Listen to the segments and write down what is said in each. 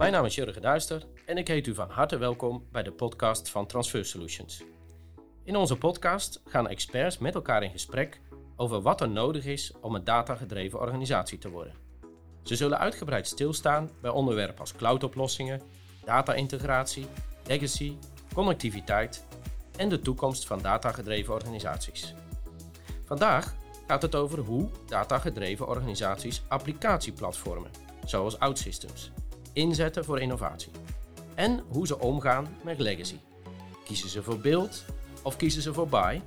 Mijn naam is Jurgen Duister en ik heet u van harte welkom bij de podcast van Transfer Solutions. In onze podcast gaan experts met elkaar in gesprek over wat er nodig is om een datagedreven organisatie te worden. Ze zullen uitgebreid stilstaan bij onderwerpen als cloudoplossingen, data-integratie, legacy, connectiviteit en de toekomst van datagedreven organisaties. Vandaag gaat het over hoe datagedreven organisaties applicatieplatformen, zoals OutSystems, inzetten voor innovatie. En hoe ze omgaan met legacy. Kiezen ze voor build of kiezen ze voor buy?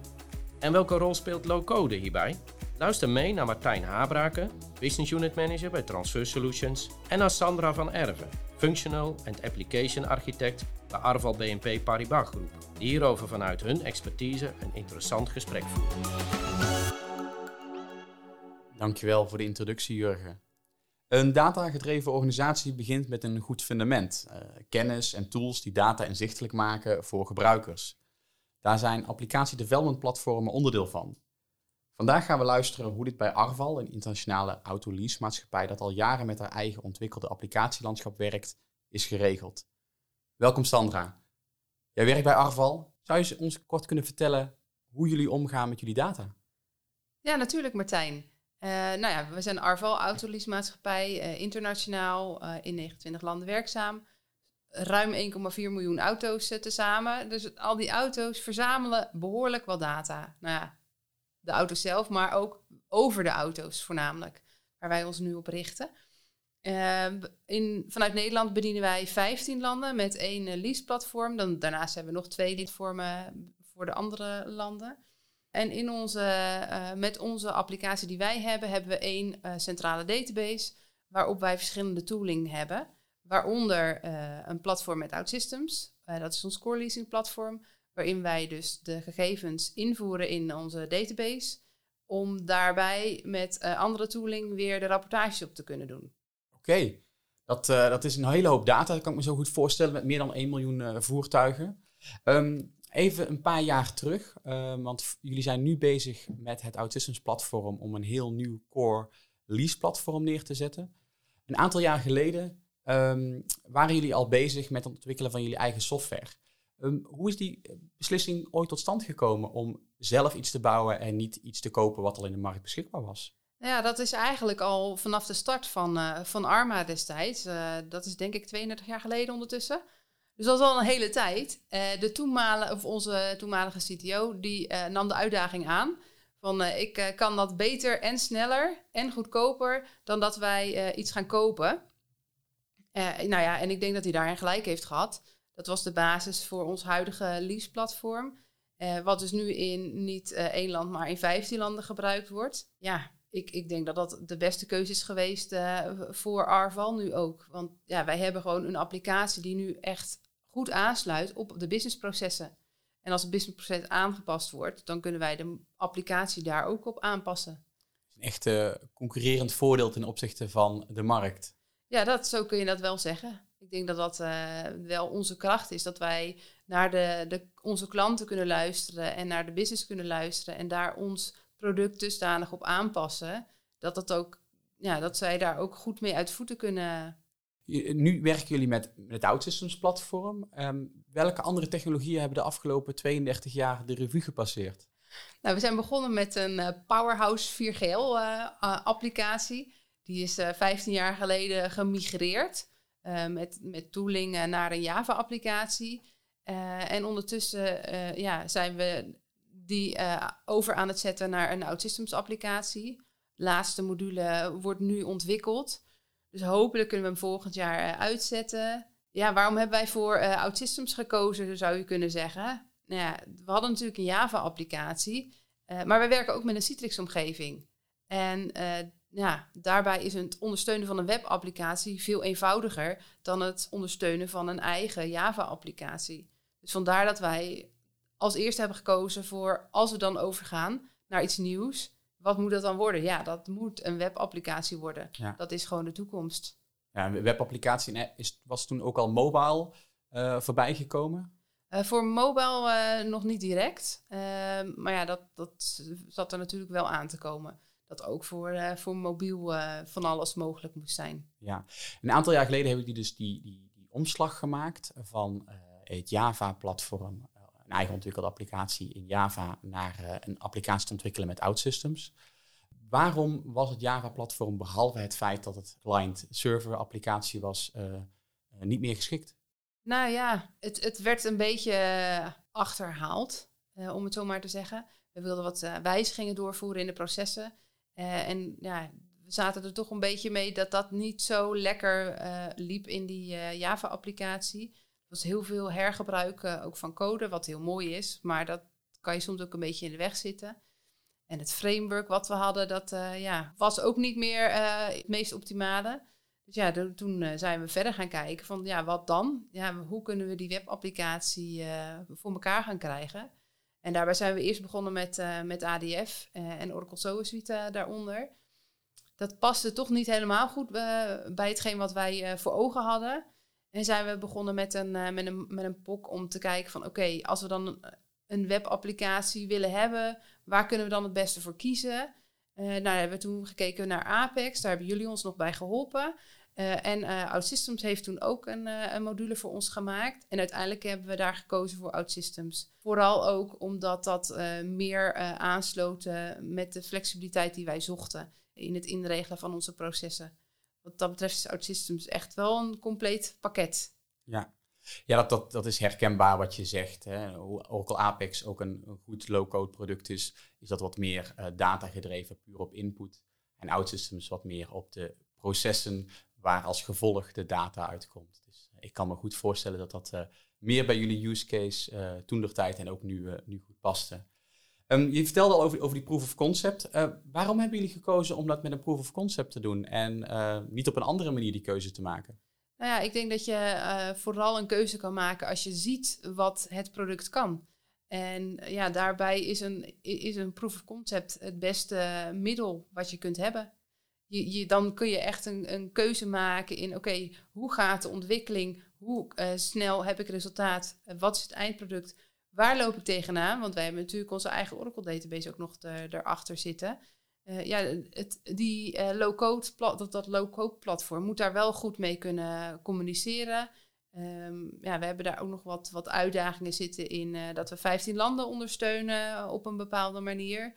En welke rol speelt low-code hierbij? Luister mee naar Martijn Habraken, Business Unit Manager bij Transfer Solutions, en naar Sandra van Erven, Functional and Application Architect bij Arval BNP Paribas Groep, die hierover vanuit hun expertise een interessant gesprek voeren. Dankjewel voor de introductie, Jurgen. Een datagedreven organisatie begint met een goed fundament, uh, kennis en tools die data inzichtelijk maken voor gebruikers. Daar zijn applicatie-development platformen onderdeel van. Vandaag gaan we luisteren hoe dit bij Arval, een internationale autolease-maatschappij dat al jaren met haar eigen ontwikkelde applicatielandschap werkt, is geregeld. Welkom Sandra. Jij werkt bij Arval. Zou je ons kort kunnen vertellen hoe jullie omgaan met jullie data? Ja, natuurlijk Martijn. Uh, nou ja, we zijn Arval, autolease-maatschappij, uh, internationaal, uh, in 29 landen werkzaam. Ruim 1,4 miljoen auto's tezamen. Dus al die auto's verzamelen behoorlijk wat data. Nou ja, de auto's zelf, maar ook over de auto's voornamelijk, waar wij ons nu op richten. In, vanuit Nederland bedienen wij 15 landen met één lease-platform. Dan, daarnaast hebben we nog twee platformen voor de andere landen. En in onze, uh, met onze applicatie die wij hebben, hebben we één centrale database waarop wij verschillende tooling hebben. Waaronder een platform met OutSystems, dat is ons core leasing platform waarin wij dus de gegevens invoeren in onze database, om daarbij met andere tooling weer de rapportages op te kunnen doen. Oké, dat, dat is een hele hoop data, dat kan ik me zo goed voorstellen, met meer dan 1 miljoen voertuigen. Um, even een paar jaar terug, um, want jullie zijn nu bezig met het OutSystems platform om een heel nieuw core lease platform neer te zetten. Een aantal jaar geleden um, waren jullie al bezig met het ontwikkelen van jullie eigen software. Um, hoe is die beslissing ooit tot stand gekomen om zelf iets te bouwen en niet iets te kopen wat al in de markt beschikbaar was? Ja, dat is eigenlijk al vanaf de start van, uh, van Arma destijds. Uh, dat is denk ik 32 jaar geleden ondertussen. Dus dat is al een hele tijd. Uh, de toenmalige, of onze toenmalige CTO die nam de uitdaging aan. Van ik kan dat beter en sneller en goedkoper dan dat wij iets gaan kopen. nou ja, en ik denk dat hij daarin gelijk heeft gehad. Dat was de basis voor ons huidige lease-platform. Wat dus nu in niet één land, maar in 15 landen gebruikt wordt. Ja, ik, ik denk dat dat de beste keuze is geweest uh, voor Arval nu ook. Want ja, wij hebben gewoon een applicatie die nu echt goed aansluit op de businessprocessen. En als het businessproces aangepast wordt, dan kunnen wij de applicatie daar ook op aanpassen. Een echt concurrerend voordeel ten opzichte van de markt. Ja, dat, zo kun je dat wel zeggen. Ik denk dat dat uh, wel onze kracht is. Dat wij naar de, de, onze klanten kunnen luisteren en naar de business kunnen luisteren. En daar ons product dusdanig op aanpassen. Dat, dat, ook, ja, dat zij daar ook goed mee uit voeten kunnen. Nu werken jullie met, met het OutSystems platform. Um, welke andere technologieën hebben de afgelopen 32 jaar de revue gepasseerd? Nou, we zijn begonnen met een uh, Powerhouse 4GL uh, applicatie. Die is 15 jaar geleden gemigreerd. Met, met tooling naar een Java-applicatie. En ondertussen ja, zijn we die over aan het zetten naar een OutSystems-applicatie. Laatste module wordt nu ontwikkeld. Dus hopelijk kunnen we hem volgend jaar uitzetten. Ja, waarom hebben wij voor OutSystems gekozen, zou je kunnen zeggen? Nou ja, we hadden natuurlijk een Java-applicatie, maar we werken ook met een Citrix-omgeving. En ja, daarbij is het ondersteunen van een webapplicatie veel eenvoudiger dan het ondersteunen van een eigen Java-applicatie. Dus vandaar dat wij als eerste hebben gekozen voor als we dan overgaan naar iets nieuws, wat moet dat dan worden? Ja, dat moet een webapplicatie worden. Ja. Dat is gewoon de toekomst. Ja, een webapplicatie is, was toen ook al mobile uh, voorbij gekomen? Uh, voor mobile uh, nog niet direct. maar ja, dat, dat zat er natuurlijk wel aan te komen. dat ook voor, voor mobiel van alles mogelijk moest zijn. Ja, een aantal jaar geleden heb ik die dus die, die, die omslag gemaakt van het Java-platform, eigen ontwikkelde applicatie in Java, naar een applicatie te ontwikkelen met OutSystems. Waarom was het Java-platform, behalve het feit dat het client-server applicatie was, niet meer geschikt? Nou ja, het, het werd een beetje eh, achterhaald, om het zo maar te zeggen. We wilden wat wijzigingen doorvoeren in de processen. en ja, we zaten er toch een beetje mee dat dat niet zo lekker liep in die Java-applicatie. Was heel veel hergebruik ook van code, wat heel mooi is, maar dat kan je soms ook een beetje in de weg zitten. En het framework wat we hadden, dat ja, was ook niet meer het meest optimale. Dus ja, toen uh, zijn we verder gaan kijken van ja, wat dan? Ja, hoe kunnen we die webapplicatie voor elkaar gaan krijgen? En daarbij zijn we eerst begonnen met, met ADF en Oracle SOA Suite daaronder. Dat paste toch niet helemaal goed bij hetgeen wat wij voor ogen hadden. En zijn we begonnen met een, met een, met een POC om te kijken van oké, als we dan een webapplicatie willen hebben, waar kunnen we dan het beste voor kiezen? Uh, nou, hebben we toen gekeken naar Apex, daar hebben jullie ons nog bij geholpen. Uh, en uh, OutSystems heeft toen ook een, een, module voor ons gemaakt. En uiteindelijk hebben we daar gekozen voor OutSystems. Vooral ook omdat dat meer aansloot met de flexibiliteit die wij zochten in het inregelen van onze processen. Wat dat betreft is OutSystems echt wel een compleet pakket. Ja, ja, dat, dat, dat is herkenbaar wat je zegt. Hè. Oracle Apex ook een, een goed low-code product is, is dat wat meer uh, data gedreven, puur op input. En OutSystems wat meer op de processen waar als gevolg de data uitkomt. Dus eh, ik kan me goed voorstellen dat dat uh, meer bij jullie use case toen de tijd en ook nu, nu goed paste. Um, je vertelde al over, over die proof of concept. waarom hebben jullie gekozen om dat met een proof of concept te doen en niet op een andere manier die keuze te maken? Nou ja, ik denk dat je uh, vooral een keuze kan maken als je ziet wat het product kan. En ja, daarbij is een, is een proof of concept het beste middel wat je kunt hebben. Je, je, dan kun je echt een, een keuze maken in, oké, hoe gaat de ontwikkeling? Hoe snel heb ik resultaat? Wat is het eindproduct? Waar loop ik tegenaan? Want wij hebben natuurlijk onze eigen Oracle database ook nog erachter zitten. Uh, ja, het, die uh, low-code dat, dat low-code platform moet daar wel goed mee kunnen communiceren. Um, ja, we hebben daar ook nog wat, wat uitdagingen zitten in dat we 15 landen ondersteunen op een bepaalde manier.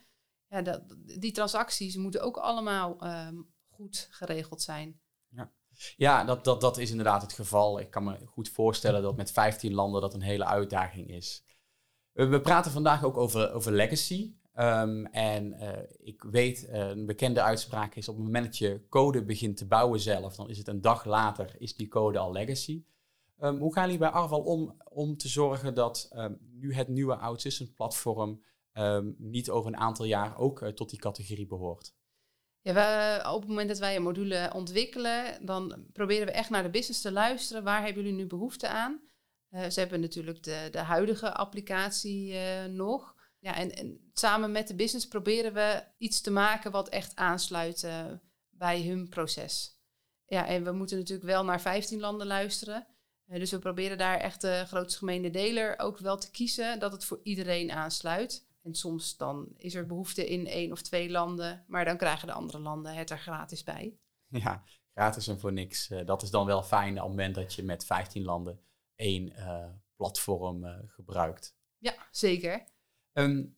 Ja, dat, die transacties moeten ook allemaal um, goed geregeld zijn. Ja, ja dat, dat, dat is inderdaad het geval. Ik kan me goed voorstellen dat met 15 landen dat een hele uitdaging is. We praten vandaag ook over, over legacy. Um, en uh, ik weet, uh, een bekende uitspraak is op het moment dat je code begint te bouwen zelf, dan is het een dag later, is die code al legacy. Um, hoe gaan jullie bij Arval om om te zorgen dat um, nu het nieuwe OutSystem platform niet over een aantal jaar ook tot die categorie behoort? Ja, op het moment dat wij een module ontwikkelen, dan proberen we echt naar de business te luisteren. Waar hebben jullie nu behoefte aan? Ze hebben natuurlijk de, de huidige applicatie nog. Ja, en, en, samen met de business proberen we iets te maken wat echt aansluit uh, bij hun proces. Ja, en we moeten natuurlijk wel naar 15 landen luisteren. Dus we proberen daar echt de grootste gemene deler ook wel te kiezen dat het voor iedereen aansluit. En soms dan is er behoefte in één of twee landen, maar dan krijgen de andere landen het er gratis bij. Ja, gratis en voor niks. Dat is dan wel fijn op het moment dat je met 15 landen één platform gebruikt. Ja, zeker. Um,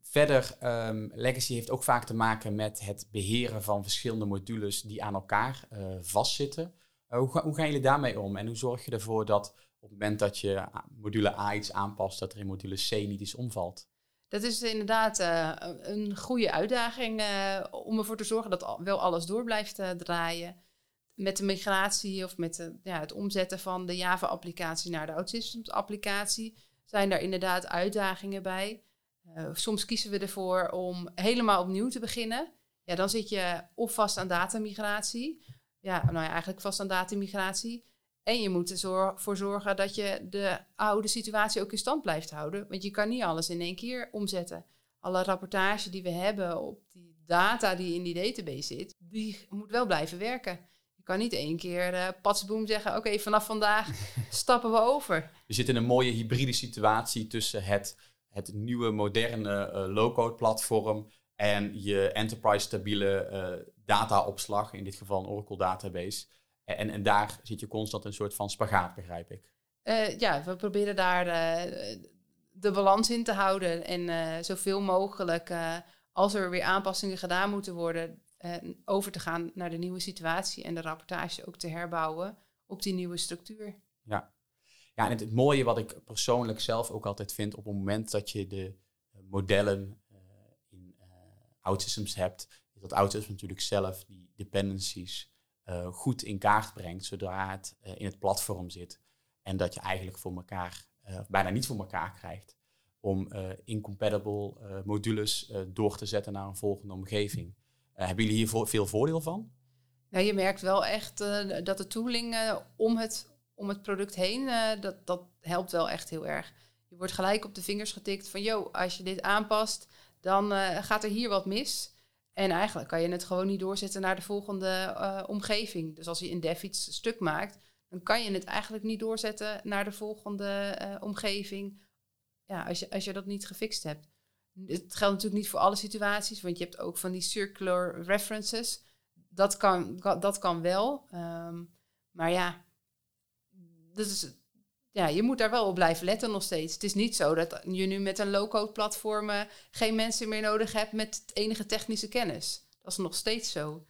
verder, um, Legacy heeft ook vaak te maken met het beheren van verschillende modules die aan elkaar vastzitten. Hoe, hoe, gaan jullie daarmee om en hoe zorg je ervoor dat op het moment dat je module A iets aanpast, dat er in module C niet iets omvalt? Dat is inderdaad uh, een goede uitdaging om ervoor te zorgen dat wel alles door blijft draaien. Met de migratie of met de, ja, het omzetten van de Java-applicatie naar de OutSystems-applicatie zijn daar inderdaad uitdagingen bij. Uh, soms kiezen we ervoor om helemaal opnieuw te beginnen. Ja, dan zit je of vast aan datamigratie. Ja, nou ja, eigenlijk vast aan datamigratie. En je moet ervoor zorgen dat je de oude situatie ook in stand blijft houden. Want je kan niet alles in één keer omzetten. Alle rapportage die we hebben op die data die in die database zit, die moet wel blijven werken. Kan niet één keer uh, patsboom zeggen, oké, vanaf vandaag stappen we over. Je zit in een mooie hybride situatie tussen het, het nieuwe, moderne uh, low-code platform en je enterprise stabiele uh, dataopslag, in dit geval een Oracle database. En, en daar zit je constant een soort van spagaat, begrijp ik. Uh, ja, we proberen daar de balans in te houden en zoveel mogelijk, als er weer aanpassingen gedaan moeten worden, over te gaan naar de nieuwe situatie en de rapportage ook te herbouwen op die nieuwe structuur. Ja, ja en het, mooie wat ik persoonlijk zelf ook altijd vind op het moment dat je de modellen OutSystems hebt, is dat OutSystems natuurlijk zelf die dependencies goed in kaart brengt, zodra het in het platform zit. En dat je eigenlijk voor elkaar, bijna niet voor elkaar krijgt, om incompatible modules door te zetten naar een volgende omgeving. Hebben jullie hier veel voordeel van? Nou, je merkt wel echt dat de tooling om, het, om het product heen, dat, dat helpt wel echt heel erg. Je wordt gelijk op de vingers getikt van, joh, als je dit aanpast, dan gaat er hier wat mis. En eigenlijk kan je het gewoon niet doorzetten naar de volgende omgeving. Dus als je in Dev iets stuk maakt, dan kan je het eigenlijk niet doorzetten naar de volgende omgeving. Ja, als je, als je dat niet gefixt hebt. Het geldt natuurlijk niet voor alle situaties, want je hebt ook van die circular references. Dat kan, dat kan wel. Um, maar ja, dat is, ja, je moet daar wel op blijven letten nog steeds. Het is niet zo dat je nu met een low-code platform geen mensen meer nodig hebt met enige technische kennis. Dat is nog steeds zo.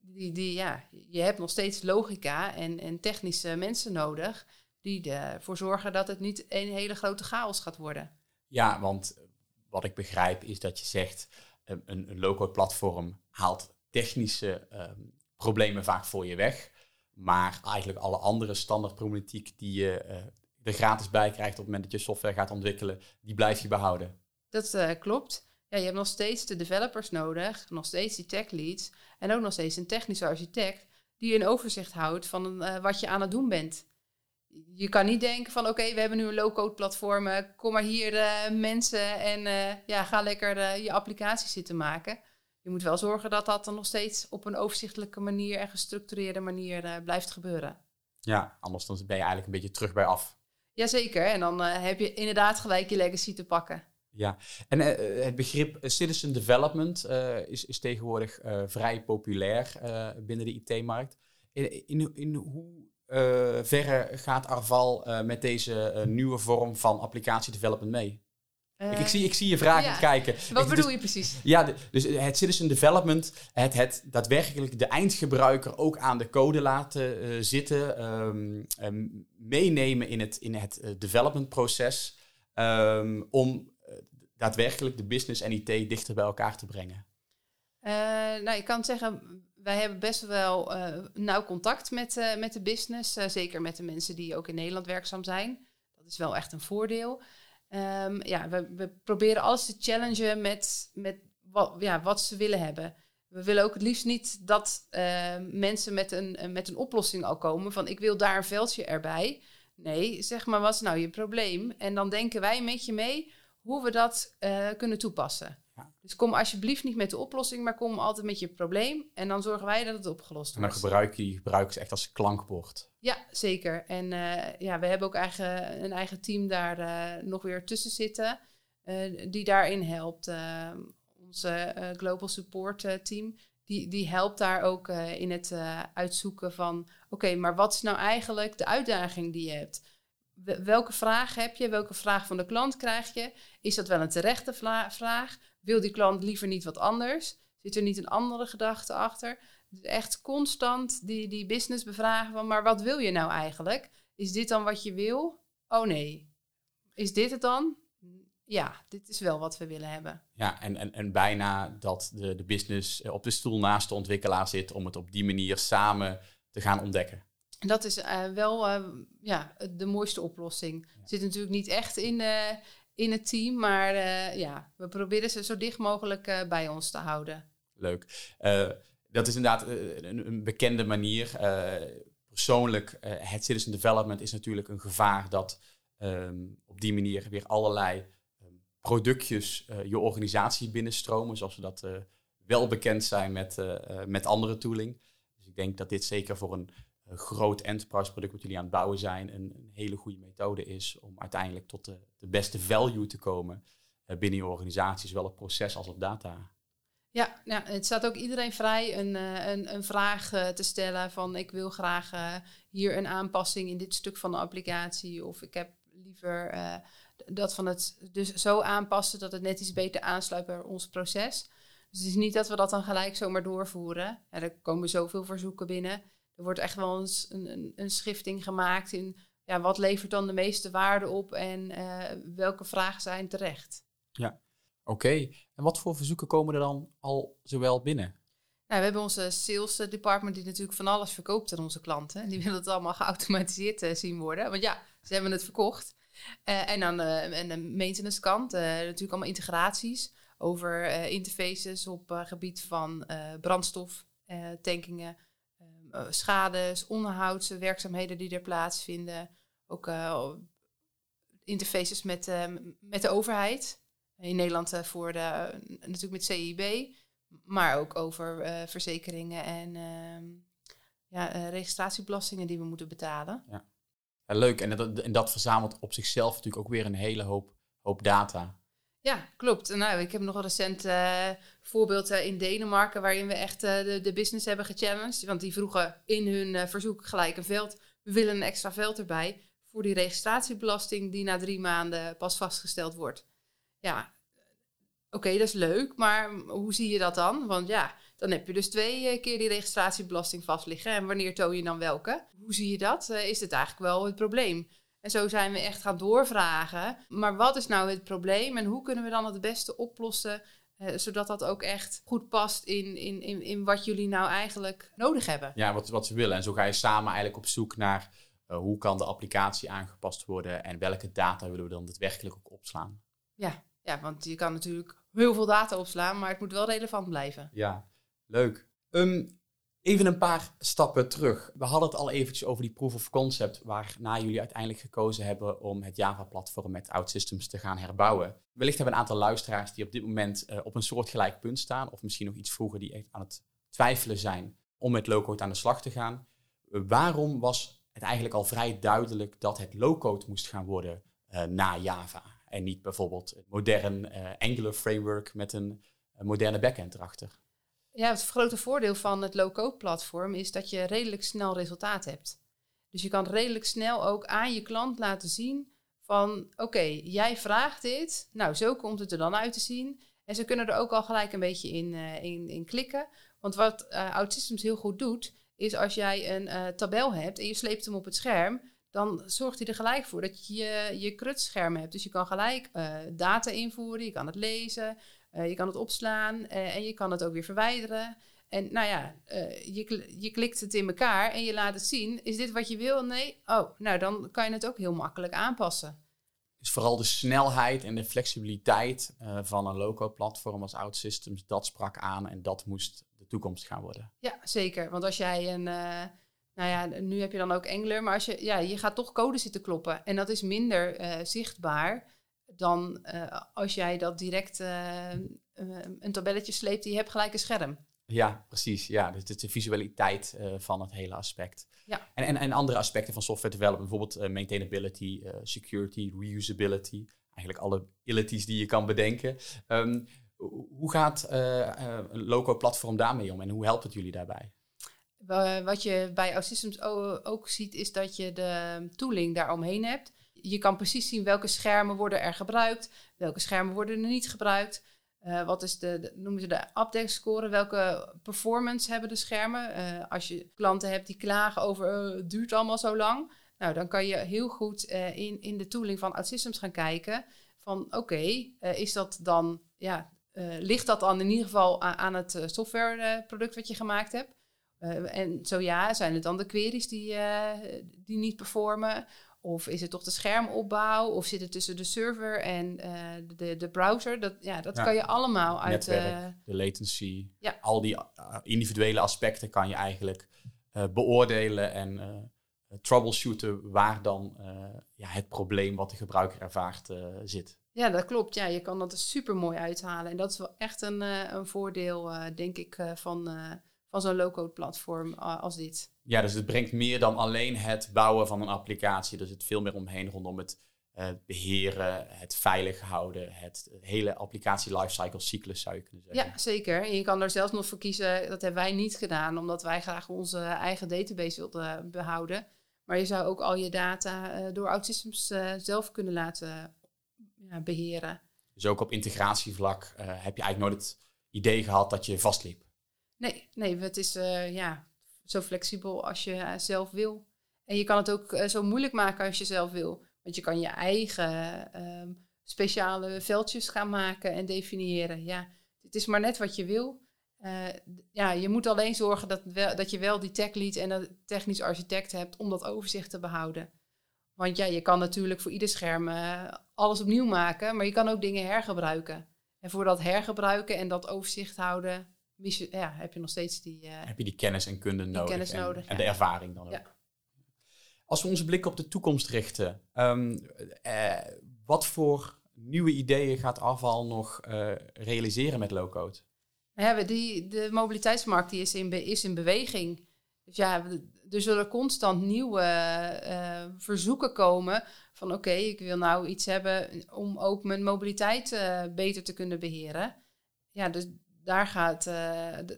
Die, die, ja, je hebt nog steeds logica en, en technische mensen nodig die ervoor zorgen dat het niet een hele grote chaos gaat worden. Ja, want wat ik begrijp is dat je zegt een, een low-code platform haalt technische um, problemen vaak voor je weg. Maar eigenlijk alle andere standaardproblematiek die je uh, er gratis bij krijgt op het moment dat je software gaat ontwikkelen, die blijf je behouden. Dat uh, klopt. Ja, je hebt nog steeds de developers nodig, nog steeds die tech leads en ook nog steeds een technische architect die een overzicht houdt van uh, wat je aan het doen bent. Je kan niet denken van oké, we hebben nu een low-code platform, uh, kom maar hier mensen en ja, ga lekker je applicatie zitten maken. Je moet wel zorgen dat dat dan nog steeds op een overzichtelijke manier en gestructureerde manier blijft gebeuren. Ja, anders dan ben je eigenlijk een beetje terug bij af. Jazeker, en dan heb je inderdaad gelijk je legacy te pakken. Ja, en het begrip citizen development is, is tegenwoordig vrij populair binnen de IT-markt. In, in, in hoe verre gaat Arval met deze nieuwe vorm van applicatiedevelopment mee? Ik, ik, zie, ik zie je vragen ja. kijken. Wat bedoel je precies? Ja, dus het citizen development, het, het daadwerkelijk de eindgebruiker ook aan de code laten uh, zitten, um, um, meenemen in het, in het uh, development proces, um, om uh, daadwerkelijk de business en IT dichter bij elkaar te brengen. nou, ik kan zeggen, wij hebben best wel nauw contact met, met de business, zeker met de mensen die ook in Nederland werkzaam zijn. Dat is wel echt een voordeel. Um, ja, we, we, proberen alles te challengen met, met wat, ja, wat ze willen hebben. We willen ook het liefst niet dat mensen met een, met een oplossing al komen van ik wil daar een veldje erbij. Nee, zeg maar wat is nou je probleem? En dan denken wij met je mee hoe we dat kunnen toepassen. Dus kom alsjeblieft niet met de oplossing, maar kom altijd met je probleem. En dan zorgen wij dat het opgelost wordt. En dan gebruik je gebruikers echt als klankbord. Ja, zeker. En uh, ja, we hebben ook eigen, een eigen team daar uh, nog weer tussen zitten. Uh, die daarin helpt. onze Global Support team. Die, die helpt daar ook in het uitzoeken van... Oké, okay, maar wat is nou eigenlijk de uitdaging die je hebt? welke vraag heb je? Welke vraag van de klant krijg je? Is dat wel een terechte vraag? Wil die klant liever niet wat anders? Zit er niet een andere gedachte achter? Dus echt constant die, die business bevragen van, maar wat wil je nou eigenlijk? Is dit dan wat je wil? Oh nee. Is dit het dan? Ja, dit is wel wat we willen hebben. Ja, en, en, en bijna dat de, de business op de stoel naast de ontwikkelaar zit om het op die manier samen te gaan ontdekken. Dat is uh, wel uh, ja, de mooiste oplossing. Ja. Zit natuurlijk niet echt in, uh, in het team, maar ja, we proberen ze zo dicht mogelijk bij ons te houden. Leuk. dat is inderdaad een, een, bekende manier. persoonlijk, het citizen development is natuurlijk een gevaar dat um, op die manier weer allerlei um, productjes je organisatie binnenstromen, zoals we dat wel bekend zijn met, met andere tooling. Dus ik denk dat dit zeker voor een groot enterprise product wat jullie aan het bouwen zijn, een, een hele goede methode is om uiteindelijk tot de, de beste value te komen uh, binnen je organisatie, zowel op proces als op data. Ja, het staat ook iedereen vrij een, eh, een, een vraag eh, te stellen van ik wil graag eh, hier een aanpassing in dit stuk van de applicatie of ik heb liever dat van het dus zo aanpassen dat het net iets beter aansluit bij ons proces. Dus het is niet dat we dat dan gelijk zomaar doorvoeren. Ja, er komen zoveel verzoeken binnen. Er wordt echt wel een, een, een schifting gemaakt in ja, wat levert dan de meeste waarde op en welke vragen zijn terecht. Ja, Oké, en wat voor verzoeken komen er dan al zowel binnen? Nou, we hebben onze sales department die natuurlijk van alles verkoopt aan onze klanten. Die willen het allemaal geautomatiseerd uh, zien worden. Want ja, ze hebben het verkocht. Uh, en dan en de maintenance kant, natuurlijk allemaal integraties over interfaces op gebied van brandstof, tankingen, schades, onderhoudswerkzaamheden die er plaatsvinden. Ook interfaces met, met de overheid in Nederland voor de, natuurlijk met CIB, maar ook over verzekeringen en uh, ja, eh, registratiebelastingen die we moeten betalen. Ja leuk, en dat, en dat verzamelt op zichzelf natuurlijk ook weer een hele hoop, hoop data. Ja, klopt. Nou, ik heb nog recent uh, voorbeeld in Denemarken waarin we echt de, de business hebben gechallenged. Want die vroegen in hun verzoek gelijk een veld. We willen een extra veld erbij voor die registratiebelasting die na drie maanden pas vastgesteld wordt ja, oké, dat is leuk, maar hoe zie je dat dan? Want ja, dan heb je dus twee eh, keer die registratiebelasting vast liggen. En wanneer toon je dan welke? Hoe zie je dat? Is dit eigenlijk wel het probleem? En zo zijn we echt gaan doorvragen. Maar wat is nou het probleem en hoe kunnen we dan het beste oplossen? Uh, zodat dat ook echt goed past in, in, in, in wat jullie nou eigenlijk nodig hebben. Ja, wat, wat ze willen. En zo ga je samen eigenlijk op zoek naar hoe kan de applicatie aangepast worden en welke data willen we dan daadwerkelijk ook opslaan. Ja, ja, want je kan natuurlijk heel veel data opslaan, maar het moet wel relevant blijven. Ja, leuk. Um, even een paar stappen terug. We hadden het al eventjes over die proof of concept, waarna jullie uiteindelijk gekozen hebben om het Java-platform met OutSystems te gaan herbouwen. Wellicht hebben een aantal luisteraars die op dit moment uh, op een soortgelijk punt staan, of misschien nog iets vroeger die echt aan het twijfelen zijn om met low-code aan de slag te gaan. Waarom was het eigenlijk al vrij duidelijk dat het low-code moest gaan worden uh, na Java? En niet bijvoorbeeld een modern uh, Angular framework met een, een, moderne backend erachter. Ja, het grote voordeel van het low-code platform is dat je redelijk snel resultaat hebt. Dus je kan redelijk snel ook aan je klant laten zien van oké, jij vraagt dit, nou zo komt het er dan uit te zien. En ze kunnen er ook al gelijk een beetje in, uh, in, klikken. Want wat uh, OutSystems heel goed doet, is als jij een uh, tabel hebt en je sleept hem op het scherm, dan zorgt hij er gelijk voor dat je je, krutscherm hebt. Dus je kan gelijk data invoeren, je kan het lezen, uh, je kan het opslaan uh, en je kan het ook weer verwijderen. En nou ja, je, je klikt het in elkaar en je laat het zien. Is dit wat je wil? Nee? Oh, nou dan kan je het ook heel makkelijk aanpassen. Dus vooral de snelheid en de flexibiliteit van een loco-platform als OutSystems, dat sprak aan en dat moest de toekomst gaan worden. Ja, zeker. Want als jij een nou ja, nu heb je dan ook Angular, maar als je, ja, je gaat toch code zitten kloppen. En dat is minder zichtbaar dan uh, als jij dat direct uh, een tabelletje sleept die je hebt gelijk een scherm. Ja, precies. Ja, dus het is de visualiteit van het hele aspect. Ja. En, en, en andere aspecten van software development, bijvoorbeeld maintainability, security, reusability. Eigenlijk alle abilities die je kan bedenken. Um, hoe gaat een loco platform daarmee om en hoe helpt het jullie daarbij? wat je bij OutSystems ook ziet, is dat je de tooling daaromheen hebt. Je kan precies zien welke schermen worden er gebruikt, welke schermen worden er niet gebruikt. Uh, wat is de, noemen ze de update score? Welke performance hebben de schermen? Uh, als je klanten hebt die klagen over uh, het duurt allemaal zo lang. Nou, dan kan je heel goed in, in de tooling van OutSystems gaan kijken. Van oké, is dat dan, ja, ligt dat dan in ieder geval aan, het softwareproduct wat je gemaakt hebt? En zo ja, zijn het dan de queries die, die niet performen? Of is het toch de schermopbouw? Of zit het tussen de server en uh, de, de browser? Dat, ja, dat kan je allemaal uit... Netwerk, de latency, ja. al die individuele aspecten kan je eigenlijk beoordelen en troubleshooten waar dan ja, het probleem wat de gebruiker ervaart zit. Ja, dat klopt. Ja, je kan dat er super mooi uithalen. En dat is wel echt een, een voordeel, denk ik, van van zo'n low-code platform als dit. Ja, dus het brengt meer dan alleen het bouwen van een applicatie. Er zit veel meer omheen rondom het het beheren, het veilig houden, het hele applicatie lifecycle cyclus zou je kunnen zeggen. Ja, zeker. En je kan er zelfs nog voor kiezen, dat hebben wij niet gedaan, omdat wij graag onze eigen database wilden behouden. Maar je zou ook al je data uh, door OutSystems uh, zelf kunnen laten beheren. Dus ook op integratievlak heb je eigenlijk nooit het idee gehad dat je vastliep? Nee, nee het is ja, zo flexibel als je zelf wil. En je kan het ook zo moeilijk maken als je zelf wil. Want je kan je eigen um, speciale veldjes gaan maken en definiëren. Ja, het is maar net wat je wil. Ja, je moet alleen zorgen dat, dat je wel die tech lead en een technisch architect hebt om dat overzicht te behouden. Want ja, je kan natuurlijk voor ieder scherm alles opnieuw maken, maar je kan ook dingen hergebruiken. En voor dat hergebruiken en dat overzicht houden, je, ja, heb je nog steeds die... Uh, heb je die kennis en kunde nodig. Kennis en, nodig, en de ervaring dan ook. Ja. Als we onze blik op de toekomst richten, um, eh, wat voor nieuwe ideeën gaat afval nog uh, realiseren met low-code? Ja, die, de mobiliteitsmarkt die is, in is in beweging. Dus ja, er zullen constant nieuwe uh, verzoeken komen van oké, okay, ik wil nou iets hebben om ook mijn mobiliteit uh, beter te kunnen beheren. Ja, dus daar, gaat,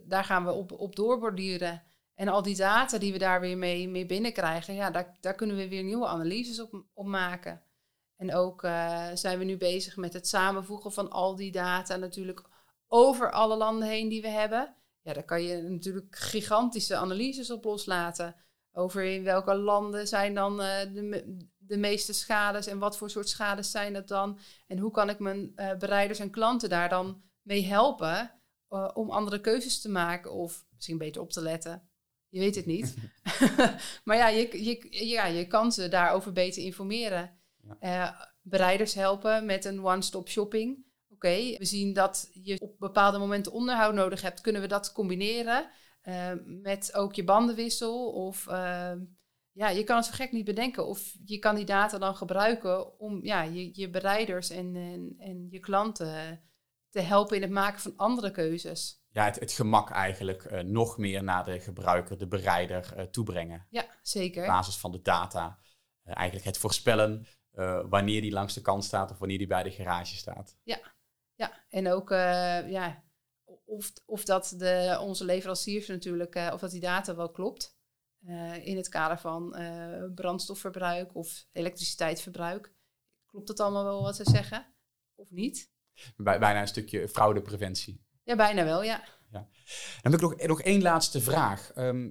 daar gaan we op, op doorborduren. En al die data die we daar weer mee, mee binnenkrijgen, ja, daar, daar kunnen we weer nieuwe analyses op, op maken. En ook uh, zijn we nu bezig met het samenvoegen van al die data natuurlijk over alle landen heen die we hebben. Ja, daar kan je natuurlijk gigantische analyses op loslaten. Over in welke landen zijn dan uh, de, de meeste schades en wat voor soort schades zijn dat dan? En hoe kan ik mijn uh, bereiders en klanten daar dan mee helpen om andere keuzes te maken of misschien beter op te letten? Je weet het niet. maar ja je, je, ja, je kan ze daarover beter informeren. Ja. Uh, bereiders helpen met een one-stop shopping. Oké, we zien dat je op bepaalde momenten onderhoud nodig hebt. Kunnen we dat combineren uh, met ook je bandenwissel? Of uh, ja, je kan het zo gek niet bedenken. Of je kan die data dan gebruiken om ja, je, je bereiders en, en, en je klanten te helpen in het maken van andere keuzes ja, het, het gemak eigenlijk uh, nog meer naar de gebruiker, de bereider uh, toebrengen. Ja, zeker. Op basis van de data. Uh, eigenlijk het voorspellen wanneer die langs de kant staat of wanneer die bij de garage staat. Ja, ja. en ook ja, of, of dat de, onze leveranciers natuurlijk, of dat die data wel klopt. in het kader van brandstofverbruik of elektriciteitsverbruik. Klopt het allemaal wel wat ze zeggen? Of niet? Bij, bijna een stukje fraudepreventie. Ja, bijna wel, ja. ja. Dan heb ik nog, nog één laatste vraag. Ehm,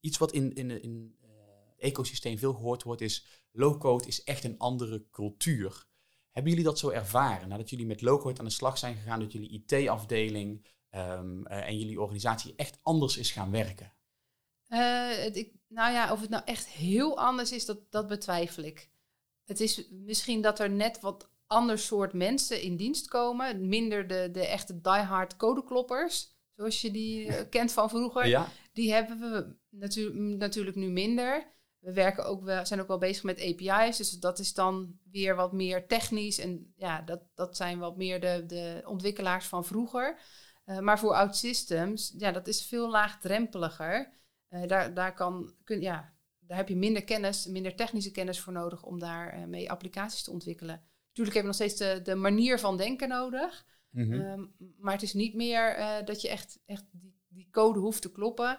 iets wat in, in, in uh, ecosysteem veel gehoord wordt is... low-code is echt een andere cultuur. Hebben jullie dat zo ervaren? Nadat jullie met low-code aan de slag zijn gegaan... dat jullie IT-afdeling um, uh, en jullie organisatie echt anders is gaan werken? Uh, ik, nou ja, of het nou echt heel anders is, dat, dat betwijfel ik. Het is misschien dat er net wat ander soort mensen in dienst komen. Minder de, de echte diehard codekloppers, zoals je die uh, kent van vroeger. Ja. Die hebben we natu natuurlijk nu minder. We werken ook wel, zijn ook wel bezig met API's, dus dat is dan weer wat meer technisch. En ja, dat, dat zijn wat meer de, de ontwikkelaars van vroeger. Uh, maar voor OutSystems, ja, dat is veel laagdrempeliger. Uh, daar, daar, kan, kun, ja, daar heb je minder kennis, minder technische kennis voor nodig om daar uh, mee applicaties te ontwikkelen. Natuurlijk hebben we nog steeds de, de manier van denken nodig. Mm -hmm. maar het is niet meer uh, dat je echt, echt die, die, code hoeft te kloppen.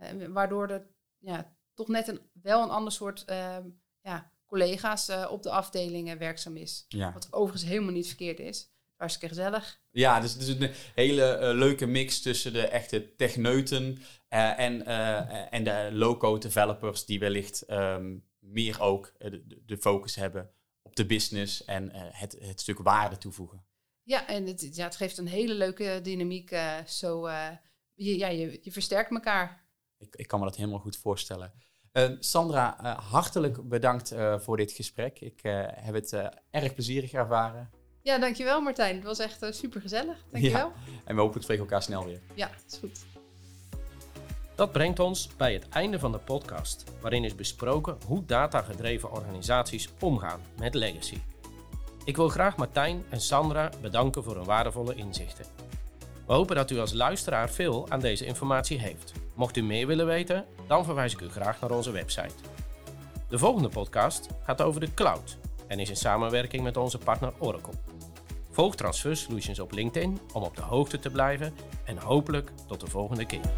Uh, waardoor er ja, toch net een, wel een ander soort uh, ja, collega's eh, op de afdelingen werkzaam is. Ja. Wat overigens helemaal niet verkeerd is. Hartstikke gezellig. Ja, dus, dus een hele leuke mix tussen de echte techneuten en, en de low-code developers die wellicht um, meer ook de, de focus hebben op de business en uh, het, het stuk waarde toevoegen. Ja, en het, ja, het geeft een hele leuke dynamiek. Uh, zo, uh, je, ja, je, je versterkt elkaar. Ik, ik kan me dat helemaal goed voorstellen. Sandra, hartelijk bedankt voor dit gesprek. Ik heb het erg plezierig ervaren. Ja, dankjewel Martijn. Het was echt super gezellig. Dankjewel. Ja, en we hopen we spreken elkaar snel weer. Ja, is goed. Dat brengt ons bij het einde van de podcast, waarin is besproken hoe datagedreven organisaties omgaan met legacy. Ik wil graag Martijn en Sandra bedanken voor hun waardevolle inzichten. We hopen dat u als luisteraar veel aan deze informatie heeft. Mocht u meer willen weten, dan verwijs ik u graag naar onze website. De volgende podcast gaat over de cloud en is in samenwerking met onze partner Oracle. Volg Transfer Solutions op LinkedIn om op de hoogte te blijven en hopelijk tot de volgende keer.